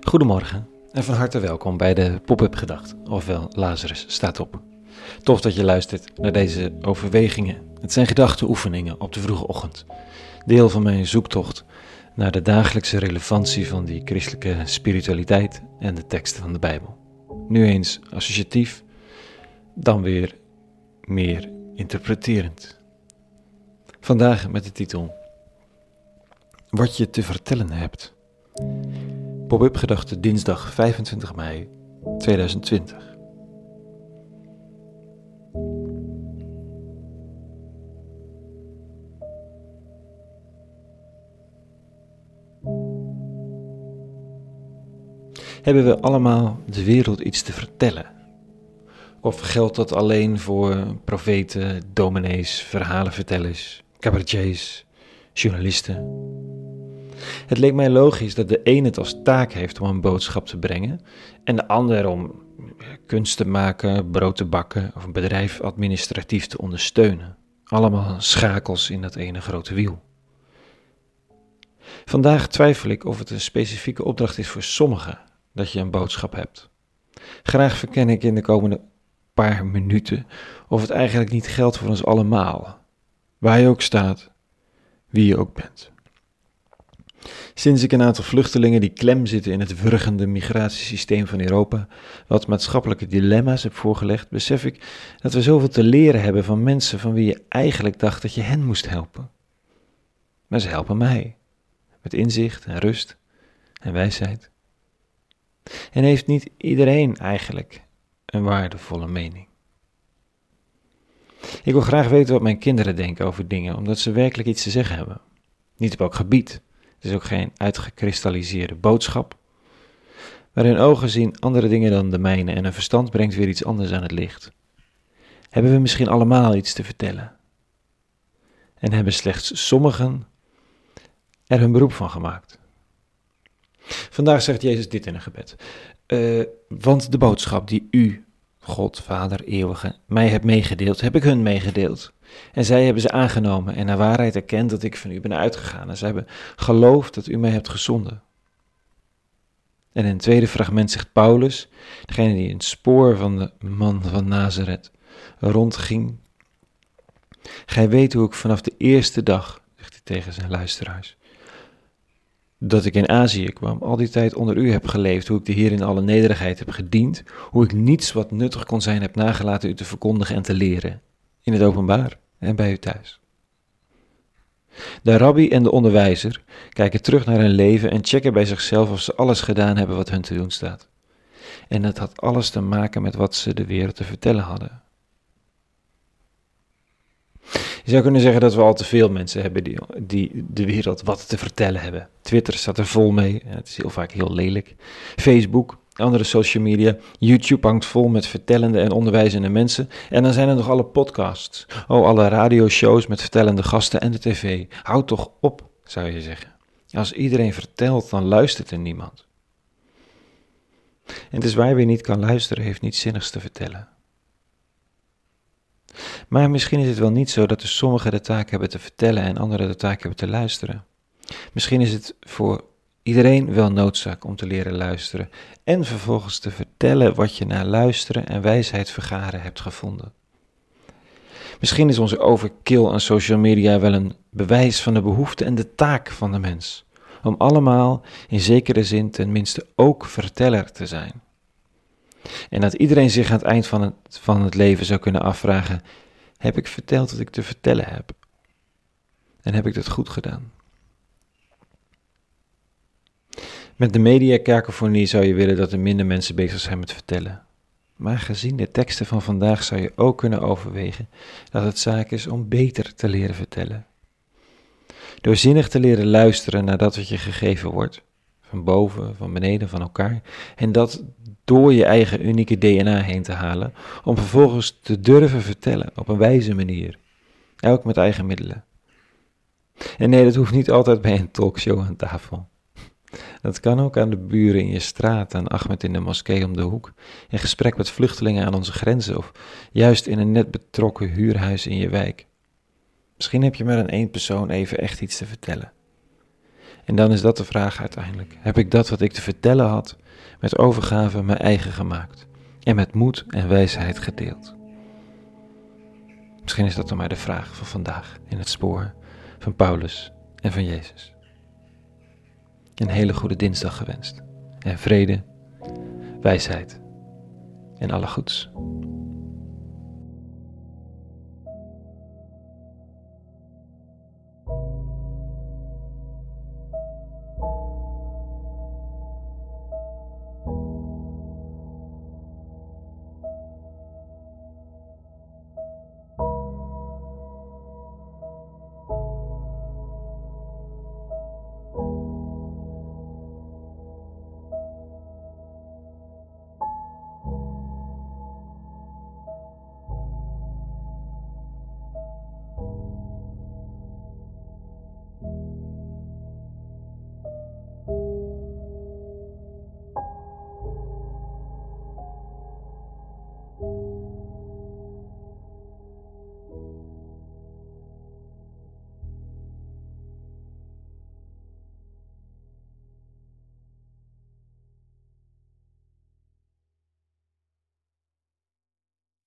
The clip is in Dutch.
Goedemorgen en van harte welkom bij de Pop-up Gedacht, ofwel Lazarus staat op. Tof dat je luistert naar deze overwegingen. Het zijn gedachteoefeningen op de vroege ochtend. Deel van mijn zoektocht naar de dagelijkse relevantie van die christelijke spiritualiteit en de teksten van de Bijbel. Nu eens associatief, dan weer meer interpreterend. Vandaag met de titel Wat je te vertellen hebt. Pop-up gedachte dinsdag 25 mei 2020. Hebben we allemaal de wereld iets te vertellen? Of geldt dat alleen voor profeten, dominees, verhalenvertellers, cabaretiers, journalisten? Het leek mij logisch dat de een het als taak heeft om een boodschap te brengen en de ander om kunst te maken, brood te bakken of een bedrijf administratief te ondersteunen. Allemaal schakels in dat ene grote wiel. Vandaag twijfel ik of het een specifieke opdracht is voor sommigen dat je een boodschap hebt. Graag verken ik in de komende paar minuten of het eigenlijk niet geldt voor ons allemaal, waar je ook staat, wie je ook bent. Sinds ik een aantal vluchtelingen die klem zitten in het wurgende migratiesysteem van Europa wat maatschappelijke dilemma's heb voorgelegd, besef ik dat we zoveel te leren hebben van mensen van wie je eigenlijk dacht dat je hen moest helpen. Maar ze helpen mij, met inzicht en rust en wijsheid. En heeft niet iedereen eigenlijk een waardevolle mening? Ik wil graag weten wat mijn kinderen denken over dingen, omdat ze werkelijk iets te zeggen hebben. Niet op elk gebied, het is ook geen uitgekristalliseerde boodschap. Maar hun ogen zien andere dingen dan de mijne en hun verstand brengt weer iets anders aan het licht. Hebben we misschien allemaal iets te vertellen? En hebben slechts sommigen er hun beroep van gemaakt? Vandaag zegt Jezus dit in een gebed. Uh, want de boodschap die u, God, Vader, eeuwige, mij hebt meegedeeld, heb ik hun meegedeeld. En zij hebben ze aangenomen en naar waarheid erkend dat ik van u ben uitgegaan. En zij hebben geloofd dat u mij hebt gezonden. En in het tweede fragment zegt Paulus, degene die in het spoor van de man van Nazareth rondging. Gij weet hoe ik vanaf de eerste dag, zegt hij tegen zijn luisteraars, dat ik in Azië kwam, al die tijd onder u heb geleefd, hoe ik de Heer in alle nederigheid heb gediend, hoe ik niets wat nuttig kon zijn heb nagelaten u te verkondigen en te leren, in het openbaar en bij u thuis. De rabbi en de onderwijzer kijken terug naar hun leven en checken bij zichzelf of ze alles gedaan hebben wat hun te doen staat. En dat had alles te maken met wat ze de wereld te vertellen hadden. Je zou kunnen zeggen dat we al te veel mensen hebben die, die de wereld wat te vertellen hebben. Twitter staat er vol mee, het is heel vaak heel lelijk. Facebook, andere social media. YouTube hangt vol met vertellende en onderwijzende mensen. En dan zijn er nog alle podcasts. Oh, alle radioshows met vertellende gasten en de tv. Houd toch op, zou je zeggen. Als iedereen vertelt, dan luistert er niemand. En het is waar wie niet kan luisteren, heeft niets zinnigs te vertellen. Maar misschien is het wel niet zo dat er sommigen de taak hebben te vertellen en anderen de taak hebben te luisteren. Misschien is het voor iedereen wel noodzaak om te leren luisteren en vervolgens te vertellen wat je na luisteren en wijsheid vergaren hebt gevonden. Misschien is onze overkill aan social media wel een bewijs van de behoefte en de taak van de mens, om allemaal in zekere zin tenminste ook verteller te zijn. En dat iedereen zich aan het eind van het, van het leven zou kunnen afvragen: heb ik verteld wat ik te vertellen heb? En heb ik dat goed gedaan? Met de mediakakofonie zou je willen dat er minder mensen bezig zijn met vertellen. Maar gezien de teksten van vandaag zou je ook kunnen overwegen dat het zaak is om beter te leren vertellen. Door zinnig te leren luisteren naar dat wat je gegeven wordt, van boven, van beneden, van elkaar, en dat door je eigen unieke DNA heen te halen, om vervolgens te durven vertellen op een wijze manier, elk met eigen middelen. En nee, dat hoeft niet altijd bij een talkshow aan tafel. Dat kan ook aan de buren in je straat, aan Ahmed in de moskee om de hoek, in gesprek met vluchtelingen aan onze grenzen of juist in een net betrokken huurhuis in je wijk. Misschien heb je maar aan één persoon even echt iets te vertellen. En dan is dat de vraag uiteindelijk. Heb ik dat wat ik te vertellen had met overgave mijn eigen gemaakt en met moed en wijsheid gedeeld? Misschien is dat dan maar de vraag van vandaag in het spoor van Paulus en van Jezus. Een hele goede dinsdag gewenst en vrede, wijsheid en alle goeds.